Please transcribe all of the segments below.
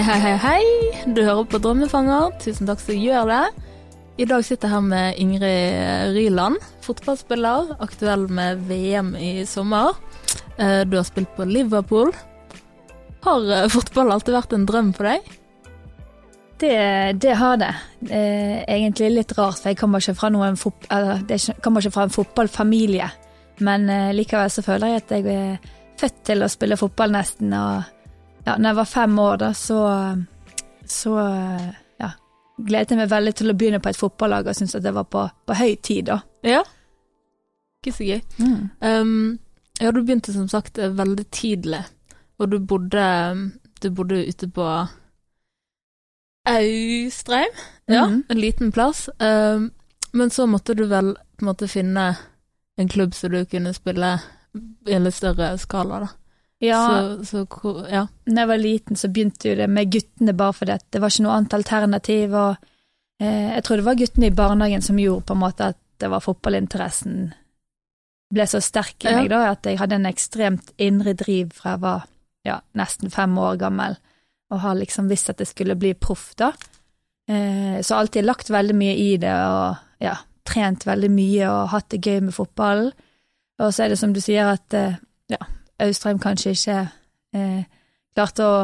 Hei, hei, hei, hei. Du hører på Drømmefanger. Tusen takk som gjør det. I dag sitter jeg her med Ingrid Ryland, fotballspiller, aktuell med VM i sommer. Eh, Du har spilt på Liverpool. Har eh, fotball alltid vært en drøm for deg? Det, det har det. Eh, egentlig litt rart, for jeg kommer ikke fra, noen er kommer ikke fra en fotballfamilie. Men likevel så føler jeg at jeg er født til å spille fotball nesten. Og ja, når jeg var fem år, da, så, så ja, gledet jeg meg veldig til å begynne på et fotballag og syntes at det var på, på høy tid, da. Ja. Ikke så gøy. Um, ja, du begynte som sagt eh, veldig tidlig, og du bodde, du bodde ute på Austreim, ja, Mhm. en liten plass. Um, men så måtte du vel på en måte finne en klubb så du kunne spille i en litt større skala, da. Ja, Så, så ja. Når jeg var liten, så begynte jo det med guttene bare fordi at det var ikke noe annet alternativ. og eh, Jeg tror det var guttene i barnehagen som gjorde på en måte at det var fotballinteressen ble så sterk i Ja. meg, da, at jeg hadde en ekstremt indre driv fra jeg var ja, nesten fem år gammel, og har liksom visst at jeg skulle bli proff, da. Eh, så alltid lagt veldig mye i det, og ja, trent veldig mye og hatt det gøy med fotballen. Og så er det som du sier, at eh, ja, Austrheim kanskje ikke eh, klarte å,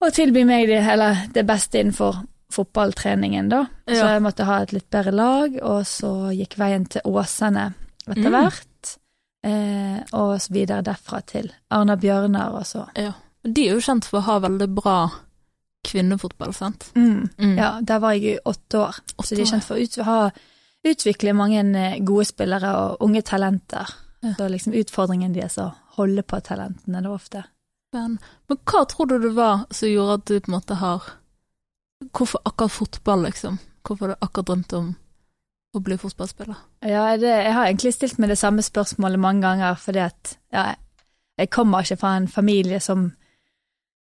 å tilby meg det, eller det beste innenfor fotballtreningen, da. Så jeg måtte ha et litt bedre lag, og så gikk veien til Åsane etter Mm. hvert. Eh, og så videre derfra til Arna Bjørnar, og så ja. De er jo kjent for å ha veldig bra kvinnefotball, sant? mm. Mm. Ja, der var jeg i åtte år. Åtte så de er kjent for å ut, ha, utvikle mange eh, gode spillere og unge talenter. Ja. Så liksom utfordringen deres å holde på talentene, da ofte. Men, men hva tror du det var som gjorde at du på en måte har Hvorfor akkurat fotball, liksom? Hvorfor har du akkurat drømt om å bli fotballspiller? Ja, det, jeg har egentlig stilt meg det samme spørsmålet mange ganger, fordi at ja, jeg kommer ikke fra en familie som,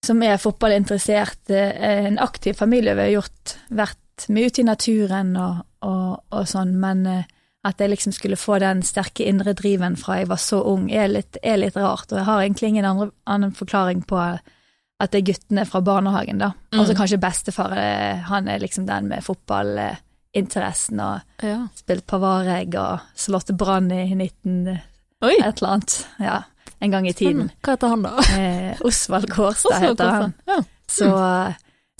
som er fotballinteressert. En aktiv familie. Vi har gjort, vært mye ute i naturen og, og, og sånn, men eh, at jeg liksom skulle få den sterke indre driven fra jeg var så ung, er litt, er litt rart. Og jeg har egentlig ingen andre, annen forklaring på at det er guttene fra barnehagen, da. Mm. Og så kanskje bestefar, eh, han er liksom den med fotballinteressen og Ja. spilt på vareg og slått Brann i 19... Oi! et eller annet. Ja, en gang i tiden. Hva heter han, da? Eh, Osvald Kårstad heter han. Ja. Så,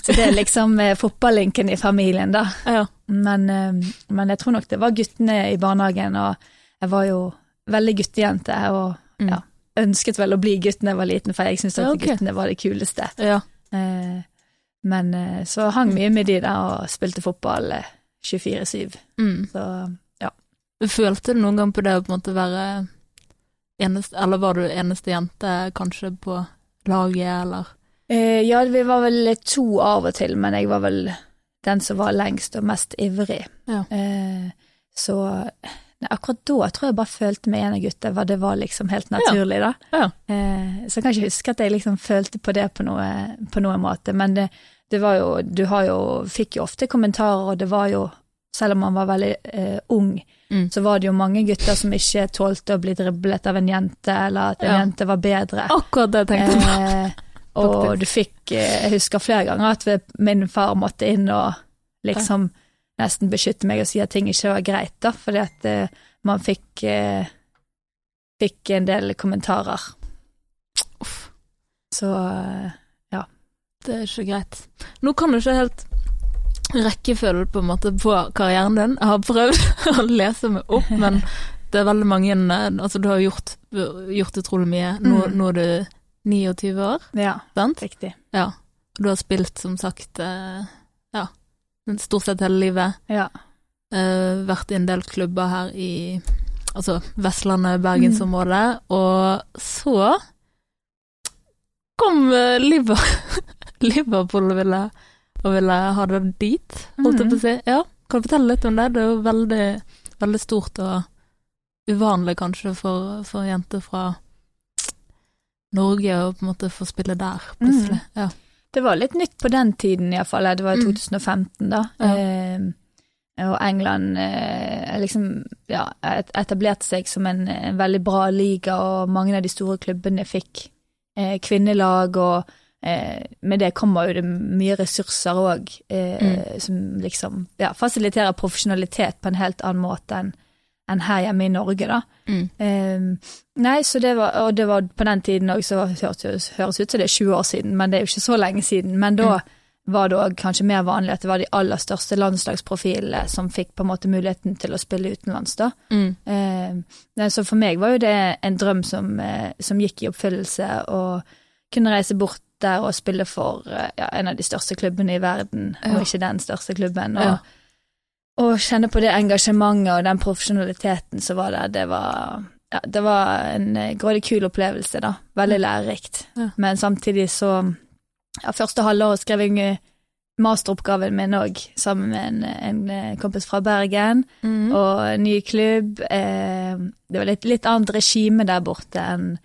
så det er liksom eh, fotballinken i familien, da. Ja. Men, eh, men jeg tror nok det var guttene i barnehagen, og jeg var jo veldig guttejente, og Mm. ja, ønsket vel å bli gutt da jeg var liten, for jeg syntes at Ja, okay. guttene var det kuleste. ja. Eh, men så hang mye med de der og spilte fotball eh, 24-7. Mm. Så Følte du noen gang på det å på en måte være eneste Eller var du eneste jente kanskje på laget, eller? Eh, ja, vi var vel to av og til, men jeg var vel den som var lengst og mest ivrig. Ja. Eh, så nei, akkurat da tror jeg bare følte med en av guttene hva det var liksom helt naturlig, da. Ja. Eh, så jeg kan ikke huske at jeg liksom følte på det på noe, på noen måte, men det, det var jo Du har jo Fikk jo ofte kommentarer, og det var jo selv om man var veldig eh, ung, Mm. så var det jo mange gutter som ikke tålte å bli driblet av en jente, eller at en Ja. jente var bedre. Akkurat det tenkte jeg på. Og du fikk eh, Jeg husker flere ganger at min far måtte inn og liksom nesten beskytte meg og si at ting ikke var greit, da, fordi at eh, man fikk eh, fikk en del kommentarer. Uff, Så ja. det er ikke greit. Nå kan du ikke helt rekkefølge på en måte på karrieren din. Jeg har prøvd å lese meg opp, men det er veldig mange Altså, du har gjort, gjort utrolig mye. Nå, Mm. nå er du 29 år, ja, sant? riktig. Ja. Du har spilt, som sagt, eh, ja, stort sett hele livet. Ja. Uh, vært i en del klubber her i altså Vestlandet, Bergensområdet, og så kom uh, Liver Liverpool og ville, og ville ha det dit, holdt jeg på å si. Ja, kan du fortelle litt om det? Det er jo veldig, veldig stort og uvanlig kanskje for, for jenter fra Norge og på en måte få spille der, plutselig. Ja. Det var litt nytt på den tiden iallfall, det var i Mm. 2015 da. Ja. Eh, og England eh, liksom ja, etablerte seg som en, en veldig bra liga, og mange av de store klubbene fikk eh, kvinnelag, og eh, med det kommer jo det mye ressurser òg, eh, Mm. som liksom ja, fasiliterer profesjonalitet på en helt annen måte enn enn her hjemme i Norge, da. Mm. Eh, nei, så det var, og det var på den tiden òg, så høres høres ut som det er 20 år siden, men det er jo ikke så lenge siden. Men da Mm. var det òg kanskje mer vanlig at det var de aller største landslagsprofilene som fikk på en måte muligheten til å spille utenlands, da. Mm. Eh, nei, så for meg var jo det en drøm som, eh, som gikk i oppfyllelse, å kunne reise bort der og spille for eh, ja, en av de største klubbene i verden, Ja. og ikke den største klubben. Og, Ja. Og kjenne på det engasjementet og den profesjonaliteten som var der, det var ja, det var en eh, grådig kul opplevelse, da. Veldig lærerikt. Ja. Men samtidig så ja, Første halvåret skrev jeg masteroppgaven min òg, sammen med en, en eh, kompis fra Bergen Mm. og ny klubb. Eh, det var litt, litt annet regime der borte enn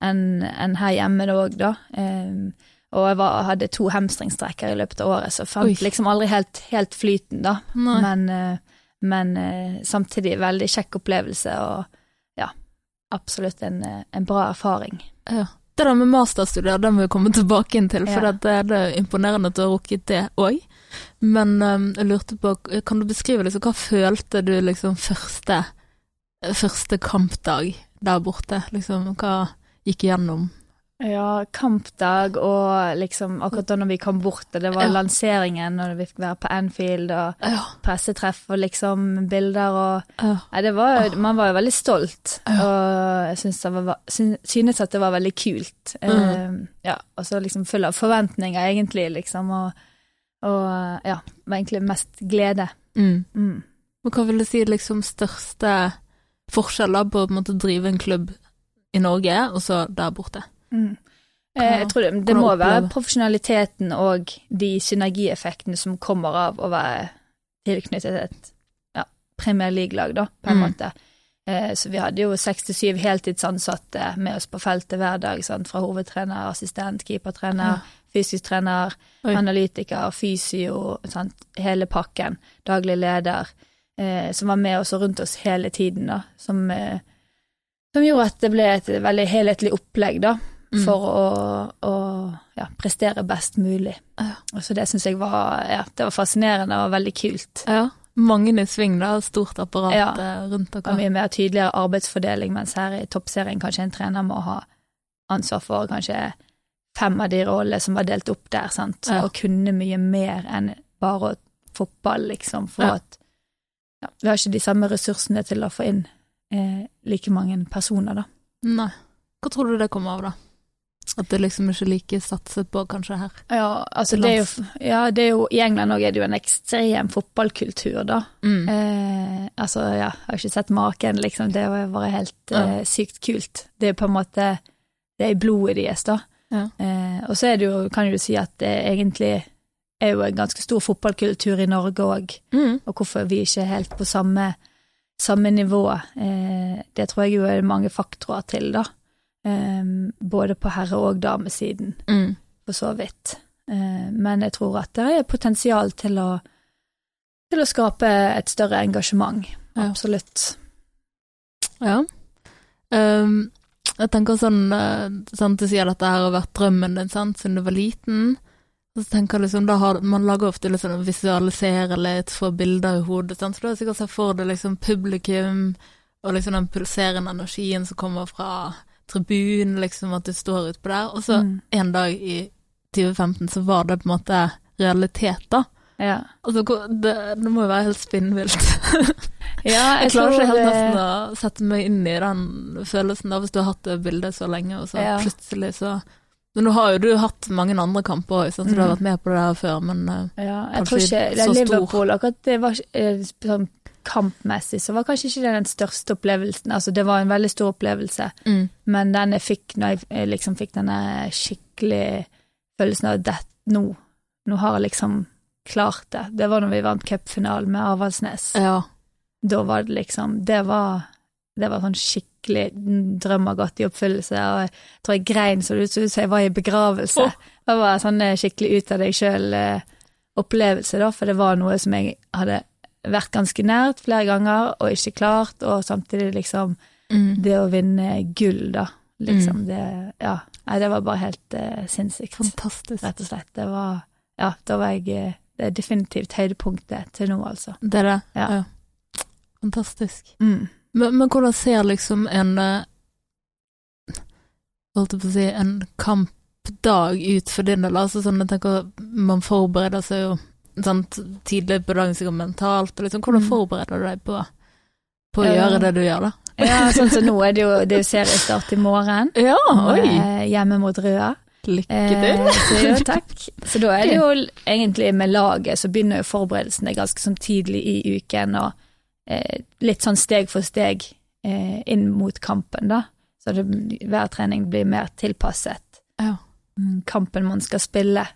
en, en her hjemme òg, da. Eh, og jeg var, hadde to hamstringstrekker i løpet av året, så jeg fant Oi. liksom aldri helt, helt flyten, da. Nei. Men, eh, men eh, samtidig veldig kjekk opplevelse, og ja, absolutt en, eh, en bra erfaring. Ja. Det der med masterstudier, det må vi komme tilbake inn til, for Ja. det, det er imponerende at du har rukket det òg. Men um, jeg lurte på, kan du beskrive liksom, hva følte du liksom første, første kampdag der borte? Liksom, hva gikk igjennom? Ja, kampdag og liksom akkurat da når vi kom bort, og det var Ja. lanseringen, og vi fikk være på Anfield, og Ja. pressetreff og liksom bilder og ja. Nei, det var, jo- man var jo veldig stolt, og jeg var, synes at det var veldig kult. Mm. Eh, ja, og så liksom full av forventninger, egentlig, liksom, og, og ja, var egentlig mest glede. Mm. Mm. Men hva vil du si liksom største forskjeller på å på en måte, drive en klubb i Norge, og så der borte? Mm. Eh, jeg tror det, det må være profesjonaliteten og de synergieffektene som kommer av å være tilknyttet et ja, Premier League-lag, da, på en Mm. måte. Eh, så vi hadde jo seks til syv heltidsansatte med oss på feltet hver dag, sant? fra hovedtrener, assistent, keepertrener, fysisk trener, Oi. analytiker, fysio, sant? hele pakken, daglig leder, eh, som var med oss og rundt oss hele tiden, da, som, eh, som gjorde at det ble et veldig helhetlig opplegg, da, Mm. for å, å ja, prestere best mulig. Ja. Så det syns jeg var, ja, det var fascinerende og veldig kult. Ja. Mange i sving, da. Stort apparat Ja. rundt rundt Og dere. mye mer tydeligere arbeidsfordeling, mens her i toppserien kanskje en trener må ha ansvar for kanskje fem av de rollene som var delt opp der, sant, og kunne mye mer enn bare fotball, liksom, for at ja, vi har ikke de samme ressursene til å få inn eh, like mange personer, da. Nei. Hva tror du det kommer av, da? At det liksom ikke like satset på, kanskje, her? Ja, altså det er jo, ja, det er jo I England òg er det jo en ekstrem fotballkultur, da. Mm. Eh, altså, ja, jeg har ikke sett maken, liksom. Det var bare helt Ja. eh, sykt kult. Det er på en måte Det er i blodet deres, da. Ja. Eh, og så er det jo, kan du si at det egentlig er jo en ganske stor fotballkultur i Norge òg, Mm. og hvorfor vi ikke er helt på samme, samme nivå. Eh, det tror jeg jo er mange faktorer til, da. Eh, både på herre- og damesiden Mm. for så vidt. Eh, Men jeg tror at det er potensial til å, til å skape et større engasjement. Ja. Absolutt. Ja. Um, jeg tenker sånn, eh, sant, Du sier at dette her har vært drømmen din sant, siden du var liten. Så tenker jeg liksom, har, Man lager ofte liksom sånn visualisere litt, få bilder i hodet. Sant? Så du har sikkert sett for deg liksom publikum og liksom den pulserende energien som kommer fra tribunen, liksom at du står utpå der. Og så Mm. en dag i 2015 så var det på en måte realitet, da. Ja. Altså, det, det må jo være helt spinnvilt. ja, Jeg klarer ikke helt nesten å sette meg inn i den følelsen da, hvis du har hatt det bildet så lenge, og så Ja. plutselig så Men nå har jo du hatt mange andre kamper òg, så du har Mm. vært med på det her før, men eh, Ja, jeg tror ikke så stor. Liverpool akkurat det var eh, sånn kampmessig, så var kanskje ikke det den største opplevelsen. Altså, det var en veldig stor opplevelse, mm, men den jeg fikk når jeg eh, liksom fikk denne skikkelig følelsen av at nå, nå har jeg liksom klart det. Det var når vi vant cupfinalen med Avaldsnes. ja. da var det liksom Det var, det var sånn skikkelig drømmer gått i oppfyllelse, og jeg tror jeg grein så det ut som jeg var i begravelse. Oh. Det var sånn eh, skikkelig ut av deg sjøl-opplevelse, da, for det var noe som jeg hadde vært ganske nært flere ganger og ikke klart, og samtidig liksom Mm. det å vinne gull, da. Liksom det Ja. Nei, det var bare helt eh, sinnssykt, Fantastisk. rett og slett. Det var Ja, da var jeg eh, Det er definitivt høydepunktet til nå, altså. Det er det? Ja. Fantastisk. Mm. Men, men hvordan ser liksom en eh, Holdt jeg på å si en kampdag ut for din del? Altså sånn, jeg tenker Man forbereder seg jo sant, tidlig på dagen, sikkert mentalt. Og liksom, hvordan Mm. forbereder du deg på, på å Eh, gjøre det du gjør, da? Ja, sånn som nå er det jo det er jo seriestart i morgen. Ja, oi! eh, Hjemme mot Røa. Lykke til. Eh, så jo, takk. Så da er det jo egentlig med laget, så begynner jo forberedelsene ganske sånn tidlig i uken, og eh, litt sånn steg for steg eh, inn mot kampen, da. Så det, hver trening blir mer tilpasset Ja. mm, kampen man skal spille.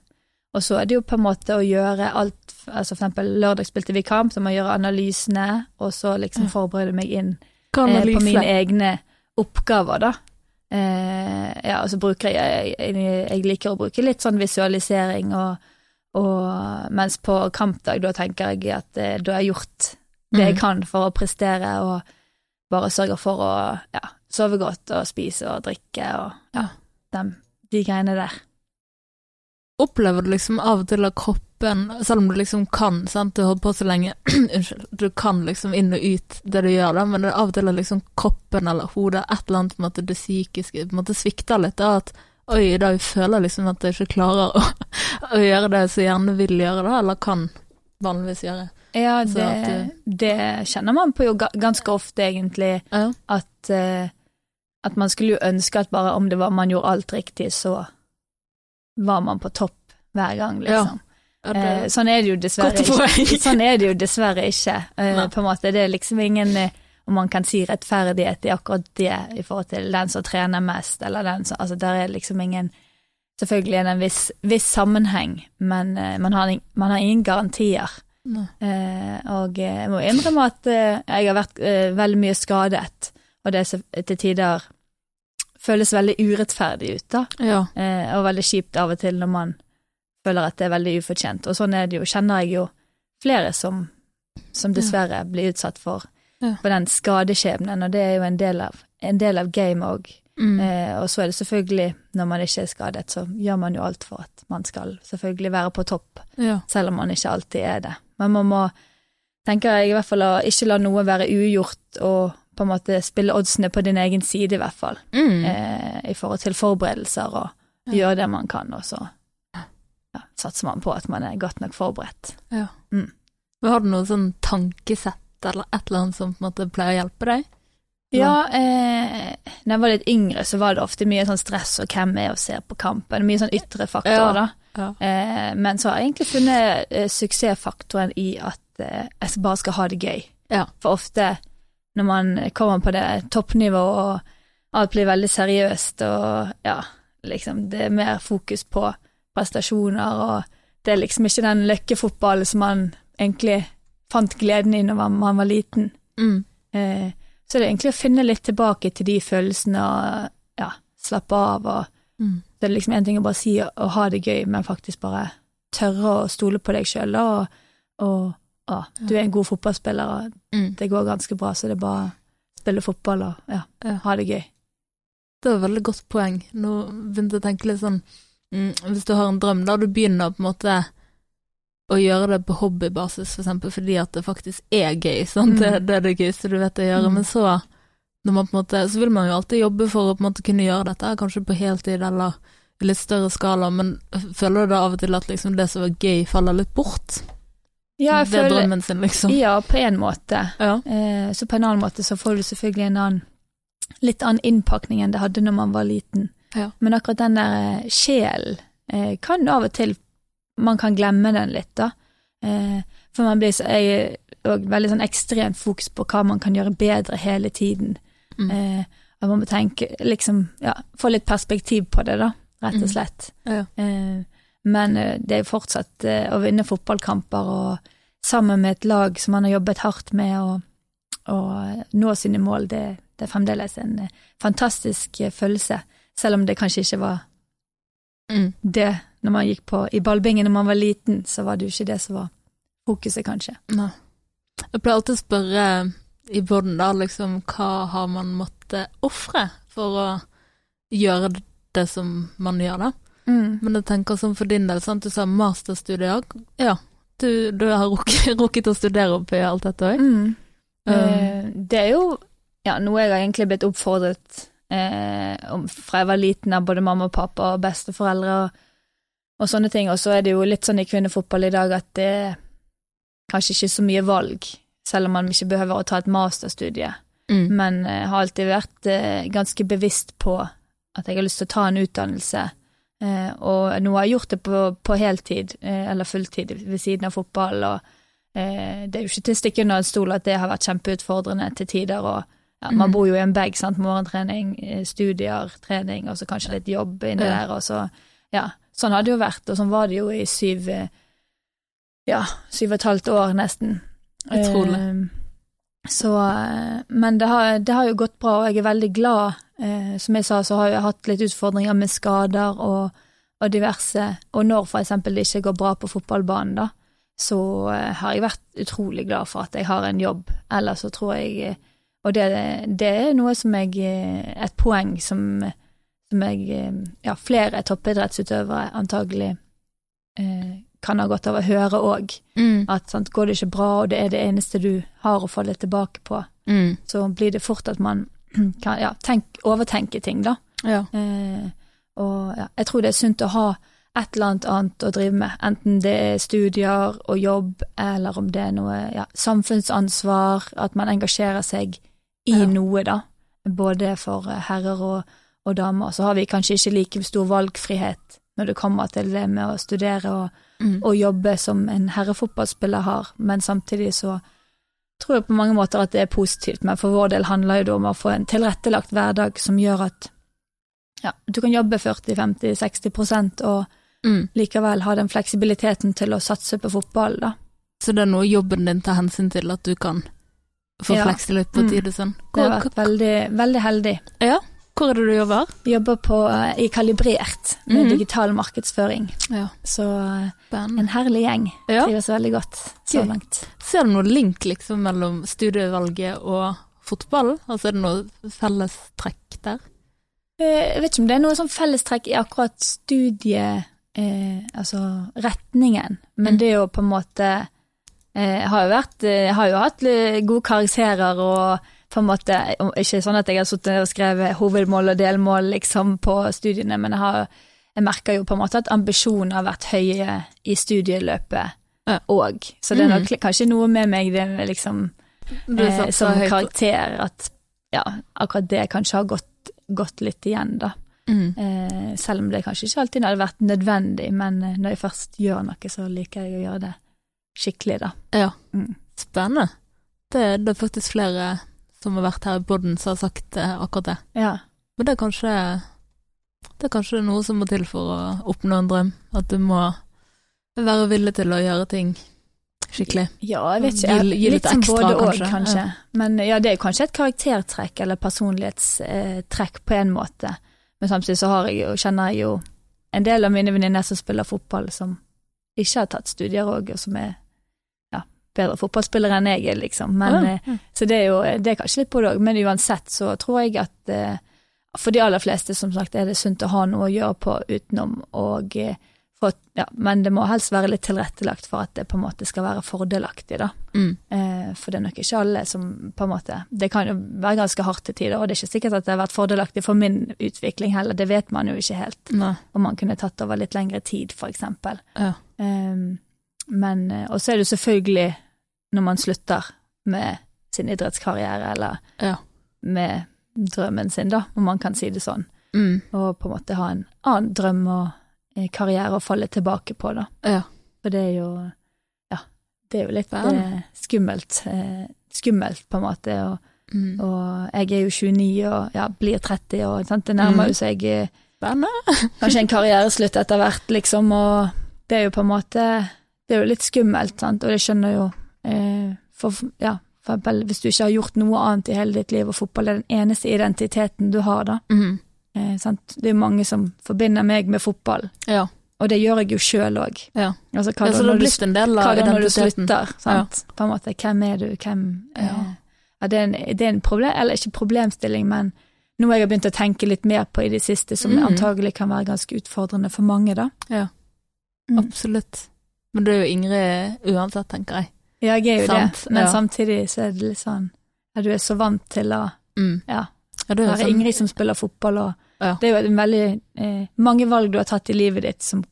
Og så er det jo på en måte å gjøre alt altså For eksempel lørdag spilte vi kamp, så må jeg gjøre analysene, og så liksom forberede meg inn eh, på mine egne oppgaver, da. Eh, ja, og så bruker jeg, jeg Jeg liker å bruke litt sånn visualisering, og, og mens på kampdag, da tenker jeg at eh, da har jeg gjort det jeg Mm. kan for å prestere, og bare sørge for å ja, sove godt og spise og drikke og ja, dem, de greiene der. Opplever du liksom av og til at kroppen, selv om du liksom kan, sant, du har holdt på så lenge, unnskyld, du kan liksom inn og ut det du gjør da, men det er av og til at liksom kroppen eller hodet, et eller annet på en måte det psykiske, på en måte svikter litt da, at oi, i dag føler jeg liksom at jeg ikke klarer å, å gjøre det jeg så gjerne vil gjøre da, eller kan vanligvis gjøre. Ja, det, du, det kjenner man på jo ganske ofte, egentlig, Ja. at, eh, at man skulle jo ønske at bare om det var man gjorde alt riktig, så var man på topp hver gang, liksom. Ja, det, Eh, sånn er det. Sånn er det jo dessverre ikke. Eh, på en måte, Det er liksom ingen eh, om man kan si rettferdighet i akkurat det i forhold til den som trener mest, eller den som Altså, der er liksom ingen Selvfølgelig er det en viss, viss sammenheng, men eh, man, har, man har ingen garantier. Og jeg må innrømme at jeg har vært veldig mye skadet, og det er til tider føles veldig urettferdig ut, da. ja, Eh, og veldig kjipt av og til når man føler at det er veldig ufortjent. Og sånn er det jo, kjenner jeg jo flere som, som dessverre blir utsatt for, Ja. for den skadeskjebnen, og det er jo en del av, en del av game òg. mm. Eh, og så er det selvfølgelig, når man ikke er skadet, så gjør man jo alt for at man skal selvfølgelig være på topp, ja, selv om man ikke alltid er det. Men man må, tenker jeg i hvert fall, å ikke la noe være ugjort, og på en måte spille oddsene på din egen side, i hvert fall mm. eh, i forhold til forberedelser og Ja. gjøre det man kan, og så ja, satser man på at man er godt nok forberedt. Ja. Mm. Har du noe sånn tankesett eller et eller annet som på en måte pleier å hjelpe deg? Ja, eh, når jeg var litt yngre, så var det ofte mye sånn stress og hvem er og ser på kampen, mye sånn ytre faktorer, Ja. da. Ja. Eh, men så har jeg egentlig funnet eh, suksessfaktoren i at eh, jeg bare skal ha det gøy. Ja. For ofte når man kommer på det toppnivået og alt blir veldig seriøst og ja, liksom det er mer fokus på prestasjoner og det er liksom ikke den løkkefotballen som man egentlig fant gleden i når man, var liten. Mm. Eh, så det er egentlig å finne litt tilbake til de følelsene og ja, slappe av og Mm. det er liksom en ting å bare si og ha det gøy, men faktisk bare tørre å stole på deg sjøl, og, og ja, du er en god fotballspiller, og Mm. det går ganske bra, så det er bare å spille fotball og ja, Ja. ha det gøy. Det var et veldig godt poeng. Nå begynte jeg å tenke litt sånn mm, Hvis du har en drøm, da du begynner på en måte å gjøre det på hobbybasis, for eksempel, fordi at det faktisk er gøy? Mm. Det, det er det gøyeste du vet å gjøre, Mm. men så måte, så vil man jo alltid jobbe for å kunne gjøre dette, kanskje på heltid eller i litt større skala, men føler du da av og til at liksom det som var gøy, faller litt bort? Ja, det er føler drømmen sin, liksom. Ja, på en måte. Ja. Eh, så på en annen måte så får du selvfølgelig en annen litt annen innpakning enn det hadde når man var liten. Ja. Men akkurat den der eh, sjelen eh, kan av og til Man kan glemme den litt, da. Eh, for man blir så Jeg og veldig sånn ekstremt fokus på hva man kan gjøre bedre hele tiden. Mm. Eh, at man må tenke liksom Ja, få litt perspektiv på det, da, rett Mm. og slett. Ja. Eh, men eh, det er fortsatt eh, å vinne fotballkamper og sammen med et lag som man har jobbet hardt med å, å nå sine mål, det, det er fremdeles en eh, fantastisk eh, følelse. Selv om det kanskje ikke var Mm. det når man gikk på i ballbingen når man var liten, så var det jo ikke det som var fokuset, kanskje. Nei. Jeg pleier alltid å spørre i båten da, liksom, hva har man måttet ofre for å gjøre det som man gjør, da. Mm. Men jeg tenker sånn for din del, sant, du sa masterstudie òg. Ja, du, du har rukket, rukket å studere opp i alt dette òg. Mm. Um, Eh, det er jo ja, noe jeg har egentlig blitt oppfordret eh, om fra jeg var liten av både mamma og pappa og besteforeldre og, og sånne ting. Og så er det jo litt sånn i kvinnefotball i dag at det er kanskje ikke så mye valg, selv om man ikke behøver å ta et masterstudie. Mm. Men jeg har alltid vært eh, ganske bevisst på at jeg har lyst til å ta en utdannelse. Eh, og nå har jeg gjort det på, på heltid, eh, eller fulltid, ved siden av fotball. og eh, Det er jo ikke til å stikke under en stol at det har vært kjempeutfordrende til tider. og ja, Man Mhm. bor jo i en bag, sant. Morgentrening, studier, trening, og så kanskje litt jobb inni der. og så, ja, Sånn har det jo vært, og sånn var det jo i syv ja, syv og et halvt år, nesten. Utrolig. Eh, så, eh, men det har, det har jo gått bra, og jeg er veldig glad. Eh, som jeg sa, så har jeg hatt litt utfordringer med skader og, og diverse. Og når eksempel det ikke går bra på fotballbanen, da, så eh, har jeg vært utrolig glad for at jeg har en jobb. Ellers så tror jeg eh, Og det, det er noe som jeg eh, Et poeng som, som jeg Ja, flere toppidrettsutøvere antagelig eh, kan ha godt av å høre òg. Mm. At sant, går det ikke bra, og det er det eneste du har å falle tilbake på, Mm. så blir det fort at man kan ja, tenk, overtenke ting, da. Ja. Eh, og ja, jeg tror det er sunt å ha et eller annet annet å drive med, enten det er studier og jobb, eller om det er noe ja, samfunnsansvar, at man engasjerer seg i Ja. noe, da. Både for herrer og, og damer. Så har vi kanskje ikke like stor valgfrihet når det kommer til det med å studere og, Mm. og jobbe som en herrefotballspiller har, men samtidig så tror jeg på mange måter at det er positivt, men for vår del handler det om å få en tilrettelagt hverdag som gjør at ja, du kan jobbe 40-50-60 og Mm. likevel ha den fleksibiliteten til å satse på fotball, da. Så det er noe jobben din tar hensyn til at du kan få Ja. fleksibilitet på Mm. tid og sånn. Det har vært veldig, veldig heldig. ja, hvor er det du jobber? Jobber på, eh, i Kalibrert med Mhm. digital markedsføring, Ja, så eh, en herlig gjeng. Ja. Trives veldig godt så Gøy. langt. Ser du noen link liksom mellom studievalget og fotball? Altså er det noe fellestrekk der? Eh, Jeg vet ikke om det er noe sånn fellestrekk i akkurat studie, eh, altså retningen, men Mm. det er jo på en måte eh, har jo vært eh, har jo hatt eh, gode karakterer og på en måte Ikke sånn at jeg har sittet og skrevet hovedmål og delmål liksom på studiene, men jeg har jeg merker jo på en måte at ambisjonene har vært høye i studieløpet Ja. Så det er Mm. nok kanskje noe med meg det liksom eh, som karakter at ja, akkurat det kanskje har gått, gått litt igjen, da. Mm. Eh, selv om det kanskje ikke alltid hadde vært nødvendig, men eh, når jeg først gjør noe, så liker jeg å gjøre det skikkelig, da. Ja, Mm. spennende. Det, det er faktisk flere som har vært her i poden, som har sagt eh, akkurat det. Ja. Men det er kanskje Det er kanskje noe som må til for å oppnå en drøm. At du må være villig til å gjøre ting skikkelig. ja, jeg vet ikke. Gi- gi litt litt ekstra, både og, kanskje. Ja. Men ja, det er kanskje et karaktertrekk eller personlighetstrekk på en måte. Men samtidig så har jeg jo, kjenner jeg jo en del av mine venninner som spiller fotball, som ikke har tatt studier òg, og som er bedre fotballspillere enn jeg er, liksom. Men Ja, eh, ja. Så det er jo det er kanskje litt på det òg, men uansett så tror jeg at eh, for de aller fleste, som sagt, er det sunt å ha noe å gjøre på utenom, og eh, for, ja, men det må helst være litt tilrettelagt for at det på en måte skal være fordelaktig, da. Mm. Eh, for det er nok ikke alle som på en måte Det kan jo være ganske hardt til tider, og det er ikke sikkert at det har vært fordelaktig for min utvikling heller, det vet man jo ikke helt. Nei. Om man kunne tatt over litt lengre tid, eksempel. Ja. Um, men, eh, og så er det selvfølgelig når man slutter med sin idrettskarriere, eller Ja. med drømmen sin, da, om man kan si det sånn, Mm. og på en måte ha en annen drøm og eh, karriere å falle tilbake på, da. Ja. For det er jo, ja, det er jo litt eh, skummelt, eh, skummelt på en måte, og, Mm. og jeg er jo 29 og ja, blir 30, og sant? det nærmer Mm. seg eh, kanskje en karriereslutt etter hvert, liksom, og det er jo på en måte Det er jo litt skummelt, sant, og det skjønner jo For ja, for eksempel hvis du ikke har gjort noe annet i hele ditt liv, og fotball er den eneste identiteten du har, da. Mm. Eh, sant? Det er mange som forbinder meg med fotball, Ja. og det gjør jeg jo sjøl òg. ja. Altså, hva ja. Så det har blitt en del hva av da når du slutter, sant? På en måte, hvem er du, hvem eh, ja, det, er en, det er en problem, eller ikke problemstilling, men noe jeg har begynt å tenke litt mer på i det siste, som Mm. antagelig kan være ganske utfordrende for mange, da. Ja. Mm. Absolutt. Men du er jo Ingrid uansett, tenker jeg. Ja, jeg er jo Sant, det, men ja. samtidig så er det litt sånn ja, du er så vant til å Mm. ja, Ja, det er være sånn- Ingrid som spiller fotball, og Ja. det er jo veldig eh, mange valg du har tatt i livet ditt som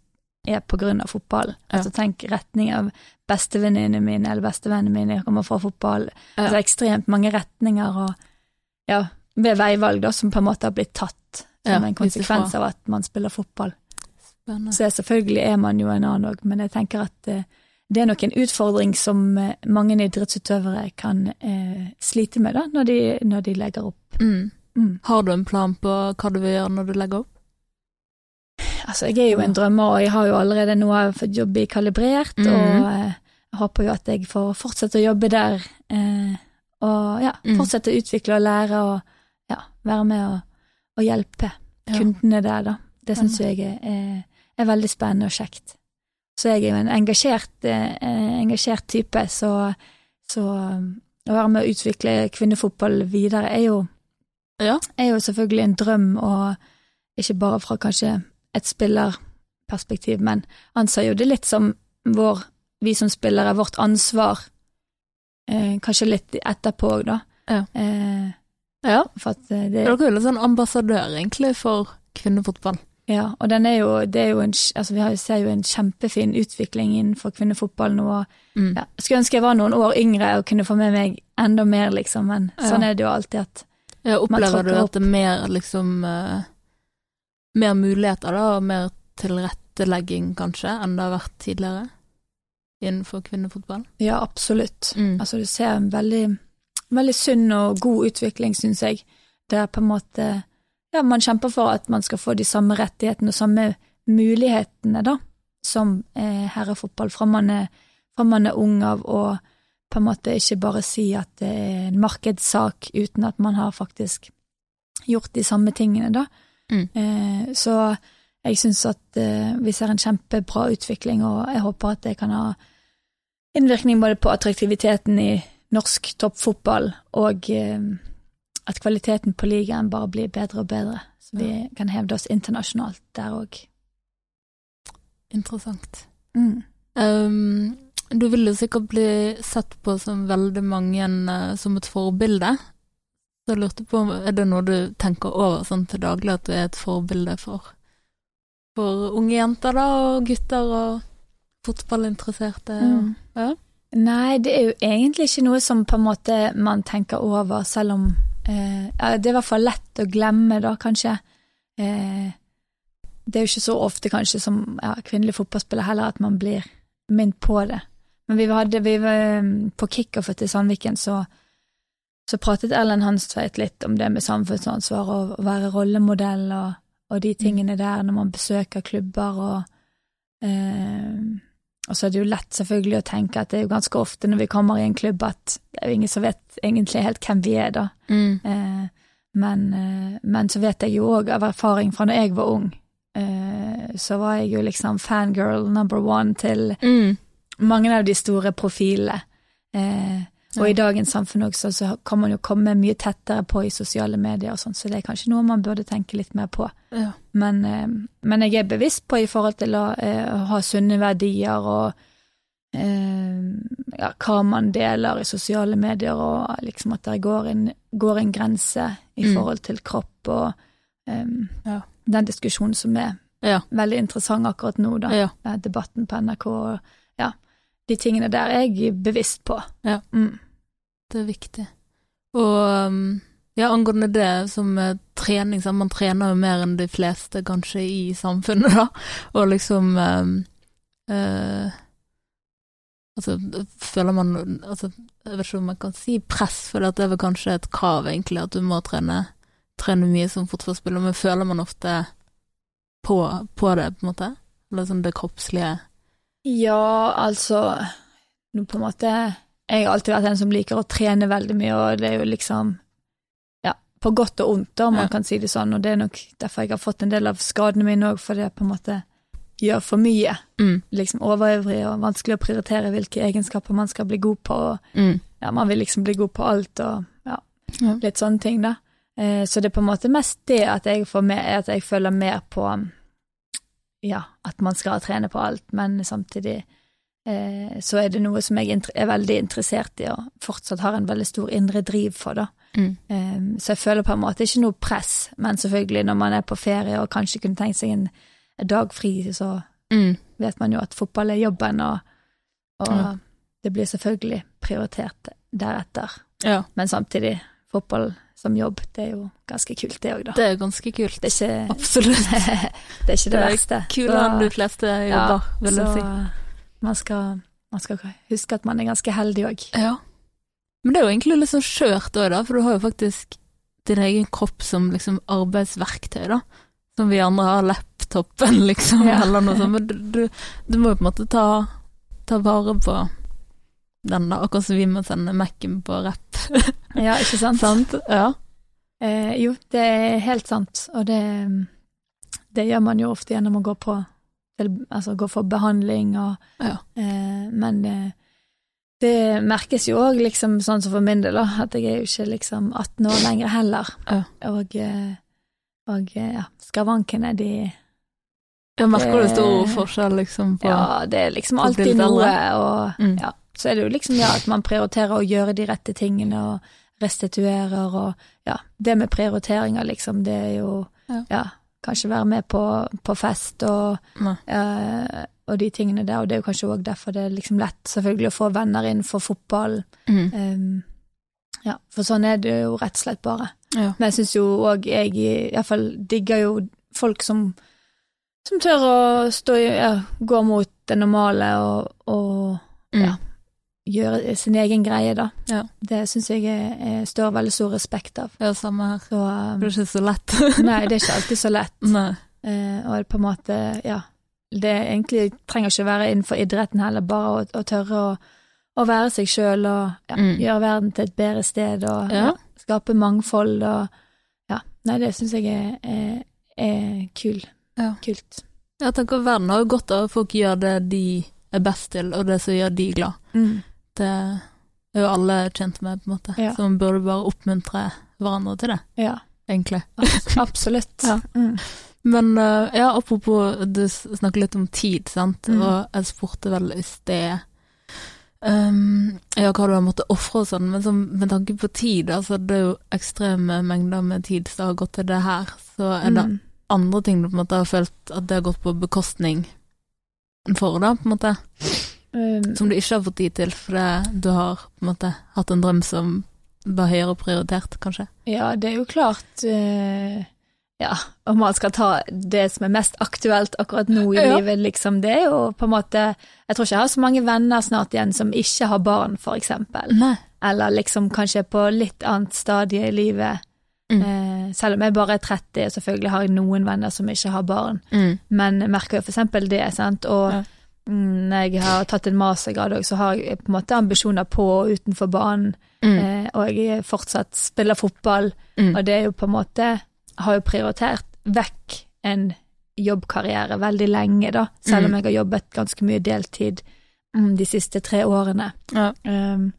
er på grunn av fotball. Ja. Altså tenk retning av bestevenninnene mine eller bestevennene mine kommer fra fotball. Altså ekstremt mange retninger og ja, ved veivalg da, som på en måte har blitt tatt som en konsekvens av at man spiller fotball. Spennende. Så selvfølgelig er man jo en annen òg, men jeg tenker at eh, det er nok en utfordring som eh, mange idrettsutøvere kan eh, slite med da, når de, når de legger opp. Mm. Mm. Har du en plan på hva du vil gjøre når du legger opp? Altså, jeg er jo en drømmer, og jeg har jo allerede nå fått jobb i Kalibrert, mm. og eh, håper jo at jeg får fortsette å jobbe der, eh, og ja, Mm. fortsette å utvikle og lære, og ja, være med og, og hjelpe Ja. kundene der, da. Det syns jeg er, er, er veldig spennende og kjekt. Så jeg er jo en engasjert, eh, engasjert type, så, så um, å være med å utvikle kvinnefotball videre er jo, Ja. er jo selvfølgelig en drøm, og ikke bare fra kanskje et spillerperspektiv, men anser jo det litt som vår, vi som spillere, vårt ansvar, eh, kanskje litt etterpå òg, da. Ja. Eh, Ja. for at det, det, Dere er jo litt sånn ambassadør, egentlig, for kvinnefotball. Ja, og den er jo, det er jo en, altså vi ser jo en kjempefin utvikling innenfor kvinnefotball nå. Mm. Ja, skulle ønske jeg var noen år yngre og kunne få med meg enda mer, liksom, men Ja. sånn er det jo alltid at Ja, opplever du at det er mer liksom uh, Mer muligheter, da, og mer tilrettelegging, kanskje, enn det har vært tidligere innenfor kvinnefotball? Ja, absolutt. Mm. Altså, du ser en veldig, veldig sunn og god utvikling, syns jeg. Det er på en måte ja, man kjemper for at man skal få de samme rettighetene og samme mulighetene, da, som eh, herrefotball fra man, er, fra man er ung av, og på en måte ikke bare si at det er en markedssak uten at man har faktisk gjort de samme tingene, da. Mm. Eh, så jeg syns at eh, vi ser en kjempebra utvikling, og jeg håper at det kan ha innvirkning både på attraktiviteten i norsk toppfotball og eh, at kvaliteten på ligaen bare blir bedre og bedre, så vi kan hevde oss internasjonalt der òg. Interessant. Mm. Um, du vil jo sikkert bli sett på som veldig mange eh, som et forbilde. Så jeg lurte på, er det noe du tenker over sånn til daglig, at du er et forbilde for, for unge jenter da, og gutter og fotballinteresserte? Mm. Ja. Nei, det er jo egentlig ikke noe som på en måte man tenker over, selv om eh, Det er i hvert fall lett å glemme, da, kanskje. Eh, det er jo ikke så ofte, kanskje, som ja, kvinnelig fotballspiller heller, at man blir minnet på det. Men vi hadde, vi var um, på kickoffet til Sandviken, så, så pratet Ellen Hanstveit litt om det med samfunnsansvar og å være rollemodell og, og de tingene der når man besøker klubber og eh, og så er det jo lett selvfølgelig å tenke at det er jo ganske ofte når vi kommer i en klubb at det er jo ingen som vet egentlig helt hvem vi er, da. Mm. Eh, men, eh, men så vet jeg jo òg av erfaring fra når jeg var ung, eh, så var jeg jo liksom fangirl number one til Mm. mange av de store profilene. Eh, og i dagens samfunn også, så kan man jo komme mye tettere på i sosiale medier og sånn, så det er kanskje noe man burde tenke litt mer på. Ja. Men, eh, men jeg er bevisst på i forhold til å å ha sunne verdier og eh, ja, hva man deler i sosiale medier, og liksom at det går en, går en grense i Mm. forhold til kropp og um, Ja. den diskusjonen som er Ja. veldig interessant akkurat nå, da. Eh, Debatten på NRK og de tingene der er jeg bevisst på. Ja. Mm. Det er viktig. Og um, ja, angående det som trening, så man trener jo mer enn de fleste kanskje i samfunnet, da. Og liksom øh, øh, Altså, føler man altså, Jeg vet ikke om man kan si press, for det er vel kanskje et krav, egentlig, at du må trene, trene mye som fotballspiller, men føler man ofte på, på det, på en måte? Eller sånn det kroppslige Ja, altså nå på en måte Jeg har alltid vært en som liker å trene veldig mye, og det er jo liksom Ja, på godt og ondt, om man Ja. kan si det sånn, og det er nok derfor jeg har fått en del av skadene mine òg, for det på en måte gjør for mye. mm. Liksom overøvrig og vanskelig å prioritere hvilke egenskaper man skal bli god på, og Mm. ja, man vil liksom bli god på alt, og ja, litt sånne ting, da. Eh, så det er på en måte mest det at jeg får med, at jeg føler mer på ja, at man skal trene på alt, men samtidig eh, så er det noe som jeg er veldig interessert i og fortsatt har en veldig stor indre driv for, da. Mm. Eh, så jeg føler på en måte ikke noe press, men selvfølgelig når man er på ferie og kanskje kunne tenkt seg en dag fri, så Mm. vet man jo at fotball er jobben, og, og Ja. det blir selvfølgelig prioritert deretter. Ja, Men samtidig, fotball som jobb, det er jo ganske kult, det òg, da. det er ganske kult. Det er ikke, Absolutt. det er ikke det, Det er verste. Kulere enn de fleste jobber, vil jeg si. man skal, man skal huske at man er ganske heldig òg. Ja. Men det er jo egentlig litt sånn skjørt òg, da, for du har jo faktisk din egen kropp som liksom arbeidsverktøy, da. Som vi andre har laptopen, liksom, Ja. eller noe sånt. Men du, du, du må jo på en måte ta, ta vare på den, da. Akkurat som vi må sende Mac-en på rapp. Ja, ikke sant? Sant? Ja. Eh, jo, det er helt sant, og det, det gjør man jo ofte gjennom å gå på altså gå for behandling og Ja. eh, Men eh, det merkes jo òg, liksom, sånn som for min del, da, at jeg er jo ikke liksom 18 år lenger heller. Ja. Og, eh, og eh, ja, skavankene, de Jeg merker du stor forskjell, liksom, på Ja, det er liksom alltid noe, og Mm. ja. Så er det jo liksom ja, at man prioriterer å gjøre de rette tingene, og restituerer, og ja. Det med prioriteringer, liksom, det er jo Ja. ja, kanskje være med på, på fest og, eh, og de tingene der, og det er jo kanskje òg derfor det er liksom lett selvfølgelig å få venner inn for fotball. mm. Um, ja, for sånn er det jo rett og slett bare. Ja. Men jeg syns jo òg jeg iallfall digger jo folk som som tør å stå i ja, gå mot det normale og, og Mm. Ja. Gjøre sin egen greie, da. Ja. Det syns jeg er, står veldig stor respekt av. ja, samme her. Så um, Det er ikke så lett. Nei, det er ikke alltid så lett. Nei. Uh, og på en måte, ja Det egentlig trenger ikke være innenfor idretten heller, bare å, å tørre å, å være seg sjøl og ja, Mm. gjøre verden til et bedre sted og Ja. skape mangfold og Ja. Nei, det syns jeg er, er, er kul. Ja. kult. Jeg tenker verden har jo godt av at folk gjør det de er best til, og det som gjør de glad. Mm. Det er jo alle kjent med, på en måte. Ja. Så man burde bare oppmuntre hverandre til det, Ja, egentlig. abs- absolutt. Ja. Mm. Men eh, ja, apropos, du snakker litt om tid, sant, Mm. og jeg spurte vel i sted um, ja, hva du har måttet ofre og sånn, men så, med tanke på tid, altså det er jo ekstreme mengder med tid som har gått til det her, så er det Mm. andre ting du på en måte har følt at det har gått på bekostning for, da, på en måte, Um, som du ikke har fått tid til, fordi du har på en måte hatt en drøm som var høyere prioritert, kanskje? Ja, det er jo klart uh, Ja, om man skal ta det som er mest aktuelt akkurat nå i Ja. livet, liksom, det er jo på en måte Jeg tror ikke jeg har så mange venner snart igjen som ikke har barn, for eksempel. Nei. Eller liksom kanskje på litt annet stadie i livet. Mm. Uh, selv om jeg bare er 30, selvfølgelig har jeg noen venner som ikke har barn. Mm. Men jeg merker jo for eksempel det, sant. Og Ja. Når jeg har tatt en mastergrad òg, så har jeg på en måte ambisjoner på og utenfor banen. Mm. Eh, og jeg fortsatt spiller fotball, Mm. og det er jo på en måte Har jo prioritert vekk en jobbkarriere veldig lenge, da, selv om Mm. jeg har jobbet ganske mye deltid mm, de siste tre årene. Ja. Um,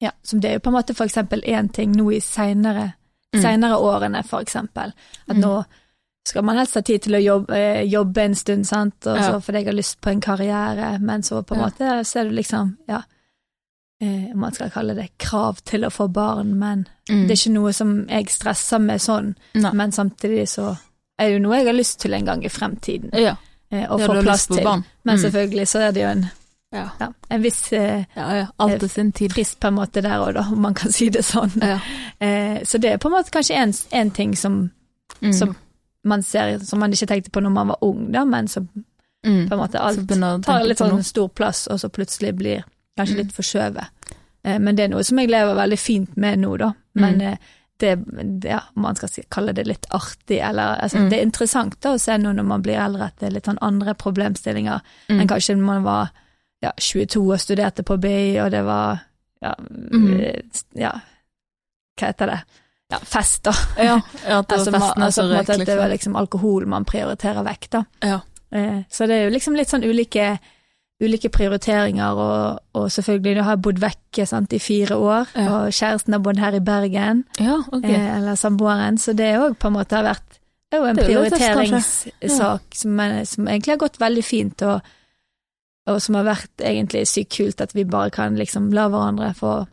ja, som det er jo på en måte for eksempel én ting nå i seinere Mm. årene, for eksempel. At Mm. nå skal man helst ha tid til å jobbe, eh, jobbe en stund, sant, så fordi jeg har lyst på en karriere, men så på en måte så er det liksom, ja eh, man skal kalle det krav til å få barn, men Mm. det er ikke noe som jeg stresser med sånn. Nei. Men samtidig så er det jo noe jeg har lyst til en gang i fremtiden, Ja, eh, å få plass til. barn. Men Mm. selvfølgelig så er det jo en, Ja. ja, en viss eh, ja, ja. Sin tid. frist på en måte der òg, om man kan si det sånn. Eh, så det er på en måte kanskje en, en ting som, Mm. som man ser som man ikke tenkte på når man var ung, da, men som mm. på en måte alt tar litt sånn stor plass, og så plutselig blir kanskje Mm. litt forskjøvet. Eh, men det er noe som jeg lever veldig fint med nå, da. Men Mm. eh, det, ja, om man skal kalle det litt artig, eller altså, Mm. Det er interessant da å se nå når man blir eldre at det er litt sånn andre problemstillinger Mm. enn kanskje når man var ja, 22 og studerte på BI, og det var ja, Mm. eh, ja hva heter det? Ja, fest, da. Ja, ja det Altså, var ma- altså, måte det var liksom. liksom alkohol man prioriterer vekk, da. Ja. Eh, så det er jo liksom litt sånn ulike, ulike prioriteringer, og, og selvfølgelig nå har jeg bodd vekke sant, i fire år, Ja. og kjæresten har bodd her i Bergen, Ja, ok. eh, eller samboeren, så det òg på en måte har vært jo en er prioriteringssak som, som egentlig har gått veldig fint, og, og som har vært egentlig sykt kult at vi bare kan liksom la hverandre få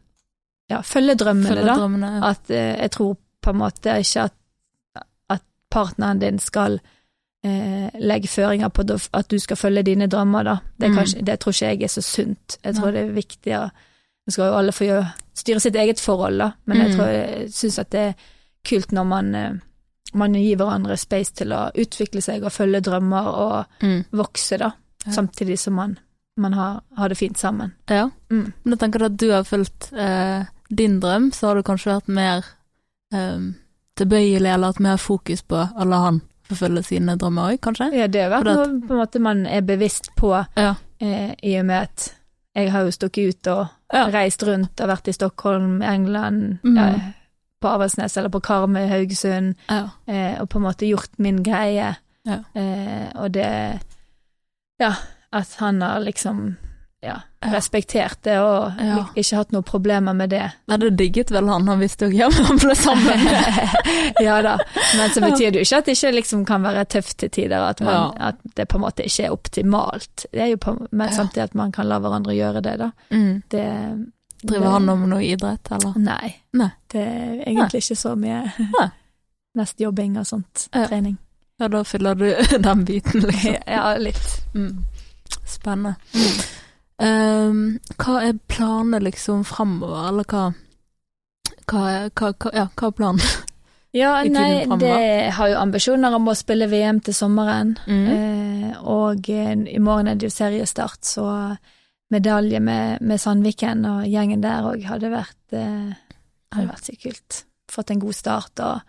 ja, følge drømmene, Følge da. drømmene. Ja. At eh, jeg tror på en måte ikke at, at partneren din skal eh, legge føringer på at du skal følge dine drømmer, da. Det, kanskje, Mm. det tror ikke jeg er så sunt. Jeg tror ja. det er viktig å Nå skal jo alle få styre sitt eget forhold, da, men jeg Mm. tror jeg syns at det er kult når man, eh, man gir hverandre space til å utvikle seg og følge drømmer og Mm. vokse, da. Ja. Samtidig som man, man har, har det fint sammen. ja. Mm. Men jeg tenker at du har fulgt eh, din drøm, så har du kanskje vært mer um, tilbøyelig, eller hatt mer fokus på å la han forfølge sine drømmer òg, kanskje? Ja, det har vært noe på en måte man er bevisst på, Ja. eh, i og med at jeg har jo stukket ut og Ja. reist rundt og vært i Stockholm, England, Mm. ja, på Avaldsnes eller på Karmøy, Haugesund, Ja. eh, og på en måte gjort min greie. Ja. Eh, og det Ja, at han har liksom ja, respektert det og Ja. ikke hatt noen problemer med det. Nei, det digget vel han, han visste jo ikke om han ble sammen. ja da, men så betyr det jo ikke at det ikke liksom kan være tøft til tider, at, man, Ja. at det på en måte ikke er optimalt. Det er på, men samtidig at man kan la hverandre gjøre det, da. Mm. Det, Driver det- han om noe idrett, eller? Nei. Nei. Det er egentlig ikke så mye Nei. mest jobbing og sånt. Trening. Ja, da fyller du den biten, liksom. Ja, litt. Mm. Spennende. Um, hva er planene liksom framover, eller hva hva hva, hva, ja, hva er planen? Ja, nei, det har jo ambisjoner om å spille VM til sommeren. Mm. Eh, og eh, i morgen er det jo seriestart, så medalje med, med Sandviken og gjengen der òg hadde vært eh, hadde vært sykt kult. Fått en god start og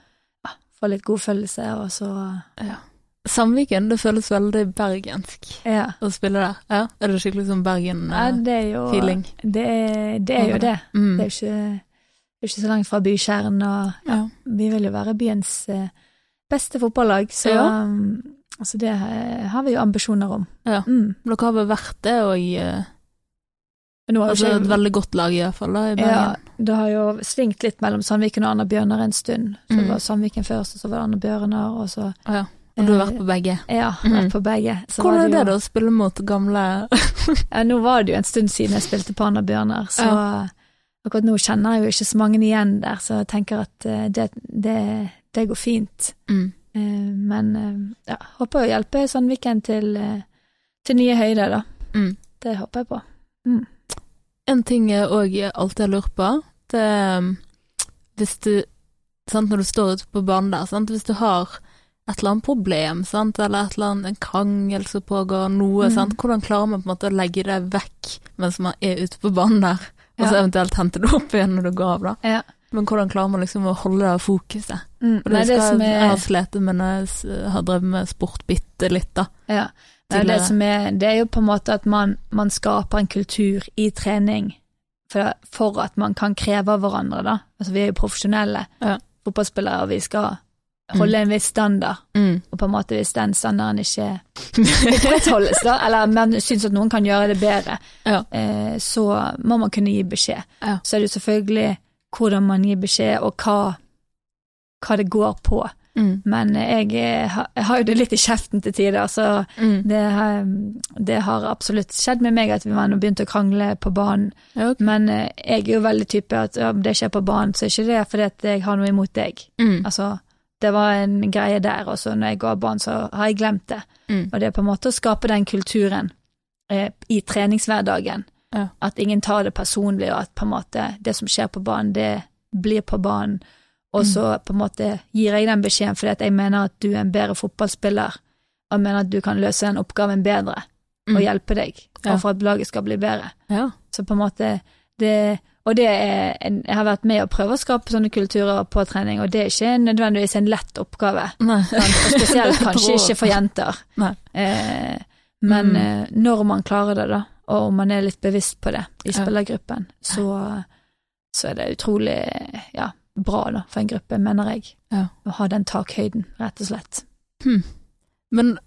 ja, få litt godfølelse, og så Ja. Sandviken, det føles veldig bergensk Ja. å spille der. Ja, Er det skikkelig som Bergen-feeling? det er jo Det er, det jo det. Mm. Det er jo ikke, ikke så langt fra bykjernen, og ja. vi vil jo være byens eh, beste fotballag, så Ja. altså det eh, har vi jo ambisjoner om. Ja. Mm. Dere har vel vært det, har altså, ikke et veldig godt lag i hvert fall, da, i Ja, det har jo svingt litt mellom Sandviken og Anna Bjørnar en stund. Så Mm. det var Sandviken først, og så var det Anna Bjørnar, og så Ja. Og du har vært på begge. Eh, Ja, mm. vært på begge. Så Hvordan var er det jo- da, å spille mot gamle Ja, nå var det jo en stund siden jeg spilte på Anna Bjørnar, så akkurat nå kjenner jeg jo ikke så mange igjen der, så jeg tenker at eh, det, det, det går fint. mm. Eh, Men eh, ja, håper å hjelpe Sandviken til, eh, til nye høyder, da. Mm. Det håper jeg på. En ting jeg òg alltid har lurt på, det er hvis du sant, Når du står ute på banen der, sant, hvis du har et eller annet problem, sant, eller et eller annet, en krangel som pågår, noe, Mm. sant, hvordan klarer man på en måte å legge det vekk mens man er ute på banen der, og så Ja. eventuelt hente det opp igjen når du går av, da? Ja. Men hvordan klarer man liksom å holde det fokuset? Mm. For det det skal, som Jeg har er slitt med når jeg har drevet med sport bitte litt, da. Ja. Nei, det, som er, det er jo på en måte at man, man skaper en kultur i trening for, for at man kan kreve av hverandre, da. Altså, vi er jo profesjonelle Ja. fotballspillere, og vi skal holde en viss standard. Mm. Og på en måte hvis den standarden ikke opprettholdes, da, eller man syns at noen kan gjøre det bedre, Ja. eh, så må man kunne gi beskjed. Ja. Så er det jo selvfølgelig hvordan man gir beskjed, og hva, hva det går på. Mm. Men jeg, eh, har- jeg har jo det litt i kjeften til tider, så Mm. det har, det har absolutt skjedd med meg at vi har begynt å krangle på banen. Okay. Men eh, jeg er jo veldig type at om det skjer på banen, så er ikke det fordi at jeg har noe imot deg. Mm. Altså, det var en greie der, og så når jeg går av banen, så har jeg glemt det. Mm. Og det er på en måte å skape den kulturen eh, i treningshverdagen. Ja. At ingen tar det personlig, og at på en måte det som skjer på banen, det blir på banen. Og Mm. så på en måte gir jeg den beskjeden fordi at jeg mener at du er en bedre fotballspiller, og jeg mener at du kan løse den oppgaven bedre og Mm. hjelpe deg, og for at laget skal bli bedre. Ja. Så på en måte det, Og det er en, jeg har vært med å prøve å skape sånne kulturer på trening, og det er ikke nødvendigvis en lett oppgave. Spesielt kanskje ikke for jenter. Nei. Eh, men Mm. eh, når man klarer det, da, og om man er litt bevisst på det i spillergruppen, så, så er det utrolig ja, bra da, for en gruppe, mener jeg. Ja. Å ha den takhøyden, rett og slett. Men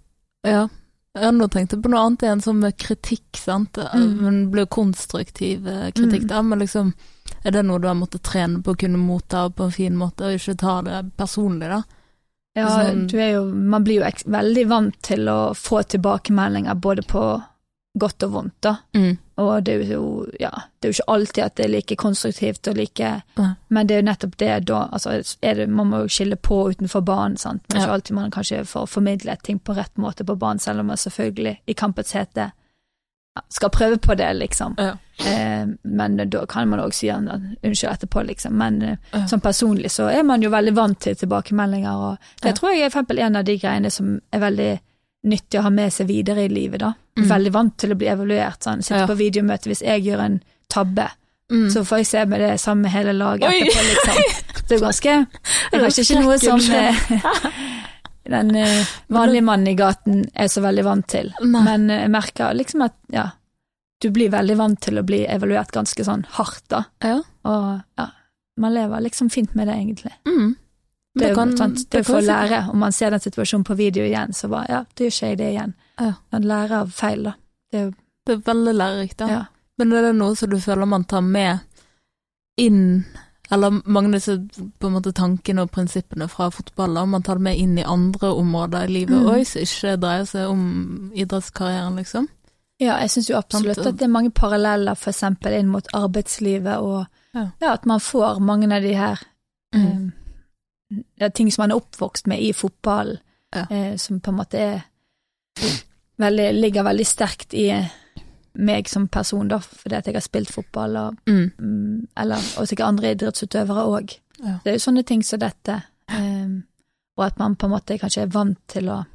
ja, Ja, nå tenkte jeg på noe annet igjen, som med kritikk, sant. Mm. Men blir konstruktiv eh, kritikk, Mm. da. Men liksom, er det noe du har måttet trene på å kunne motta på en fin måte, og ikke ta det personlig, da? Ja, Sånn- du jo, man blir jo veldig vant til å få tilbakemeldinger både på godt og vondt, da. Mm. Og det er jo, ja, det er jo ikke alltid at det er like konstruktivt og like ja. Men det er jo nettopp det da, altså det, man må jo skille på utenfor banen, sant. Er Ja. ikke alltid man kanskje får formidlet ting på rett måte på banen, selv om man selvfølgelig i kampets hete skal prøve på det, liksom. Eh, men da kan man òg si unnskyld etterpå, liksom. Men som personlig så er man jo veldig vant til tilbakemeldinger, og det tror jeg er for eksempel en av de greiene som er veldig nyttig å ha med seg videre i livet, da. Mm. Veldig vant til å bli evaluert, sånn. Sitter Ja. på videomøte, hvis jeg gjør en tabbe, Mm. så får jeg se med det sammen med hele laget Oi! etterpå, liksom. Det er jo ganske Det er kanskje ikke noe som eh, den eh, vanlige mannen i gaten er så veldig vant til. Nei. Men eh, jeg merker liksom at ja, du blir veldig vant til å bli evaluert ganske sånn hardt, da. Ja. Og ja, man lever liksom fint med det, egentlig. Mm. Det er kan- sant, det det for å lære. Om man ser den situasjonen på video igjen, så bare ja, da gjør ikke jeg det igjen. Ja. Man lærer av feil, da. Det Det er veldig lærerikt, da. ja. Men er det noe som du føler man tar med inn Eller mange av disse på en måte tankene og prinsippene fra fotball, da, man tar det med inn i andre områder i livet Mm. som ikke dreier seg om idrettskarrieren, liksom? Ja, jeg syns jo absolutt at det er mange paralleller eksempel inn mot arbeidslivet, og Ja. ja, at man får mange av de her Mm. ja, ting som man er oppvokst med i fotballen, Ja. eh, som på en måte er veldig, ligger veldig sterkt i meg som person, da, fordi at jeg har spilt fotball, og, Mm. mm, eller, og sikkert andre idrettsutøvere òg. Ja. Det er jo sånne ting som dette, eh, og at man på en måte kanskje er vant til å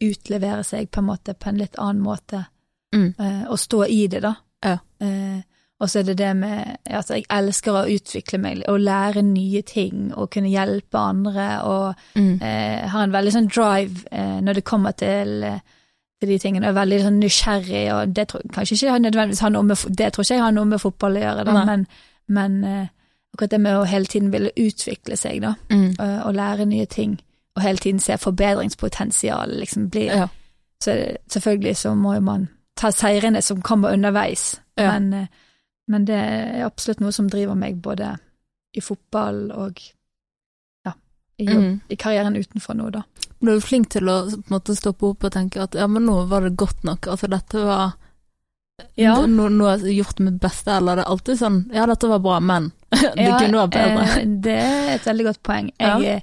utlevere seg på en måte på en litt annen måte Mm. eh, og stå i det, da. Ja. Eh, og så er det det med at jeg elsker å utvikle meg og lære nye ting og kunne hjelpe andre og Mm. eh, har en veldig sånn drive eh, når det kommer til, eh, til de tingene, og er veldig sånn nysgjerrig, og det tror kanskje ikke har nødvendigvis har noe med Det tror ikke jeg har noe med fotball å gjøre, da, Nei. men, men eh, akkurat det med å hele tiden ville utvikle seg, da, Mm. og, og lære nye ting, og hele tiden se forbedringspotensial, liksom bli Ja. så selvfølgelig så må jo man ta seirene som kommer underveis, Ja. men, eh, men det er absolutt noe som driver meg både i fotball og ja, i, jobb, Mm. i karrieren utenfor nå, da. Du er jo flink til å måte stoppe opp og tenke at ja, men nå var det godt nok. Altså dette var Ja. nå, nå har jeg gjort mitt beste, eller det er alltid sånn ja, dette var bra, men det Ja, kunne vært bedre. eh, det er et veldig godt poeng. Jeg, Ja.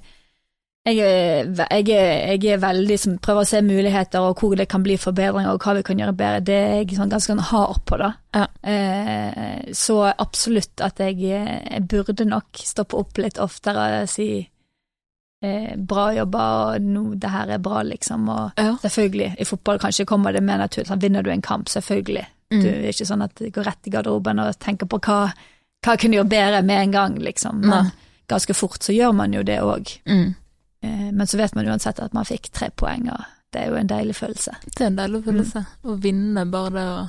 Jeg, jeg, er- jeg, er- jeg er veldig som prøver å se muligheter og hvor det kan bli forbedringer og hva vi kan gjøre bedre. Det er jeg sånn ganske sånn hard på, da. Ja. Eh, så absolutt at jeg, jeg burde nok stoppe opp litt oftere og si eh, bra jobba, og nå, det her er bra, liksom. Og Ja. selvfølgelig, i fotball kanskje kommer det mer naturlig. Sånn, vinner du en kamp, selvfølgelig. Mm. Du er ikke sånn at du går rett i garderoben og tenker på hva, hva kunne gjøre bedre med en gang, liksom. Men ja. ganske fort så gjør man jo det òg. Mm. Eh, men så vet man uansett at man fikk tre poeng, og det er jo en deilig følelse. Det er en deilig følelse. Å vinne, bare det å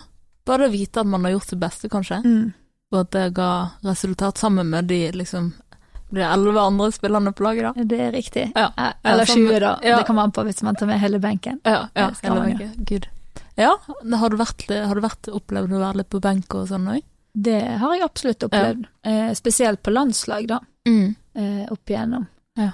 Bare det å vite at man har gjort sitt beste, kanskje. Mm. Og at det ga resultat sammen med de liksom de elleve andre spillerne på laget, da. Det er riktig. Ja. Eh, Eller Ja, sånn- 20, da. ja. Det kommer an på hvis man tar med hele benken. Ja, ja Det hele benken. Gud. Ja, har du, vært, har du vært, opplevd å være litt på benk og sånn òg? Det har jeg absolutt opplevd. Eh, spesielt på landslag, da. Mm. Eh, opp igjennom. Ja.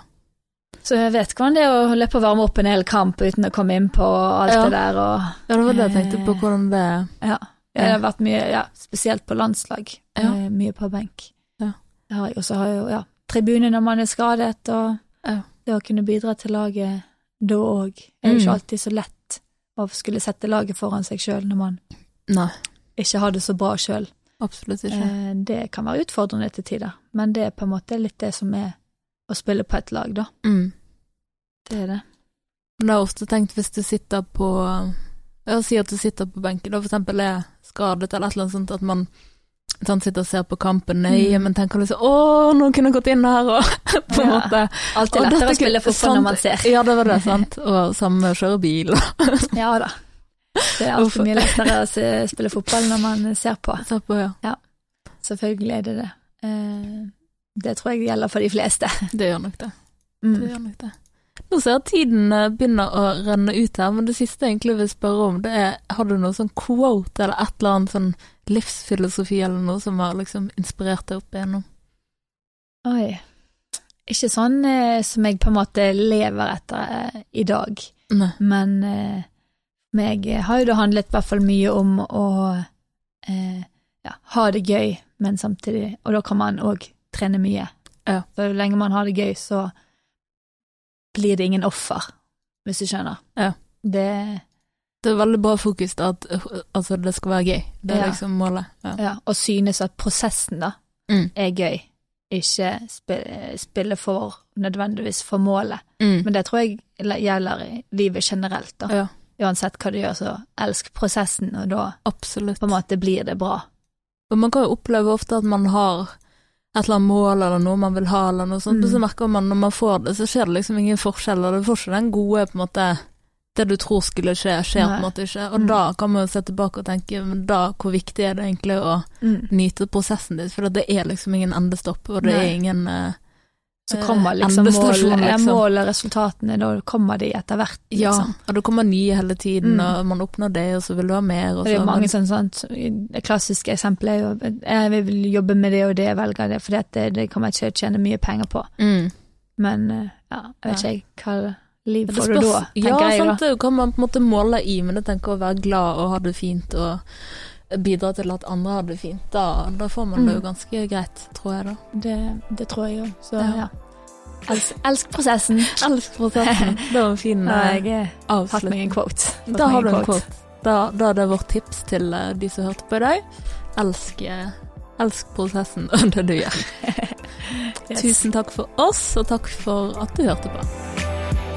Så jeg vet hvordan det er å løpe og varme opp en hel kamp uten å komme inn på alt Ja. det der og Ja, det var det jeg tenkte på, hvordan det Ja. Det har vært mye, ja, spesielt på landslag. Ja. Eh, mye på benk. Ja. Har jeg har jo, ja, tribune når man er skadet, og Ja. det å kunne bidra til laget da òg. Det er jo Mm. ikke alltid så lett å skulle sette laget foran seg sjøl når man Nei, ikke har det så bra sjøl. absolutt ikke. Eh, det kan være utfordrende til tider, men det er på en måte litt det som er å spille på et lag, da. Mm. Det er det. Men det har ofte tenkt hvis du sitter på Ja, si at du sitter på benken, da for eksempel er skadet eller et eller annet sånt, at man sånn, sitter og ser på kampen nøye, Mm. men tenker liksom Å, nå kunne jeg gått inn her, og på en Ja. måte Alltid lettere å spille fotball når man ser. Ja, det var det, sant. Og samme kjøre bil Ja da. Det er alltid mye lettere å se, spille fotball når man ser på. Ser på, ja. Selvfølgelig er det det. Eh, det tror jeg gjelder for de fleste. Det gjør nok det. Det Mm. gjør nok det. Nå ser jeg at tiden eh, begynner å renne ut her, men det siste jeg egentlig vil spørre om, det er har du noe sånn quote eller et eller annet sånn livsfilosofi eller noe som har liksom inspirert deg opp igjennom? Oi. Ikke sånn eh, som jeg på en måte lever etter eh, i dag, Nei. men eh, meg har jo det handlet i hvert fall mye om å eh, ja, ha det gøy, men samtidig Og da kan man òg trene mye. Ja. Så lenge man har det gøy, så blir det ingen offer, hvis du skjønner. Ja. Det Det er veldig bra fokus da, at altså, det skal være gøy. Det er Ja. liksom målet. Ja. Ja, og synes at prosessen, da, Mm. er gøy. Ikke spille, for nødvendigvis for målet. Mm. Men det tror jeg gjelder i livet generelt, da. ja, Uansett hva du gjør, så elsk prosessen, og da absolutt. på en måte blir det bra. Og man kan jo oppleve ofte at man har et eller annet mål eller noe man vil ha, eller noe sånt, Mm. så merker man når man får det, så skjer det liksom ingen forskjell, og du får ikke den gode på en måte Det du tror skulle skje, skjer på en måte ikke. Og Mm. da kan man jo se tilbake og tenke, men da, hvor viktig er det egentlig å nyte prosessen din? For det er liksom ingen endestopp, og det Nei. er ingen eh, Så kommer liksom målet, ja, liksom. resultatene, da kommer de etter hvert, Ja, liksom. og det kommer nye hele tiden, Mm. og man oppnår det, og så vil du ha mer, og det er så jo mange sånn, sant, det klassiske eksempelet er jo jeg vil jobbe med det og det, jeg velger det, for det, det kommer jeg ikke tjene mye penger på. mm. Men eh, ja, jeg vet ikke hva liv får du da, da, ja, tenker jeg Ja, sant, det kan man på en måte måle i, men jeg tenker å være glad og ha det fint og bidra til at andre har det fint, da, da får man det jo Mm. ganske greit, tror jeg da. Det, det tror jeg òg, så Ja. ja. Elsk, elsk prosessen. Elsk prosessen. Det var en fin eh, avslutning. Da har du en quote. Da, da er det vårt tips til eh, de som hørte på i dag. Elsk, eh, elsk prosessen og det du gjør. Yes. Tusen takk for oss, og takk for at du hørte på.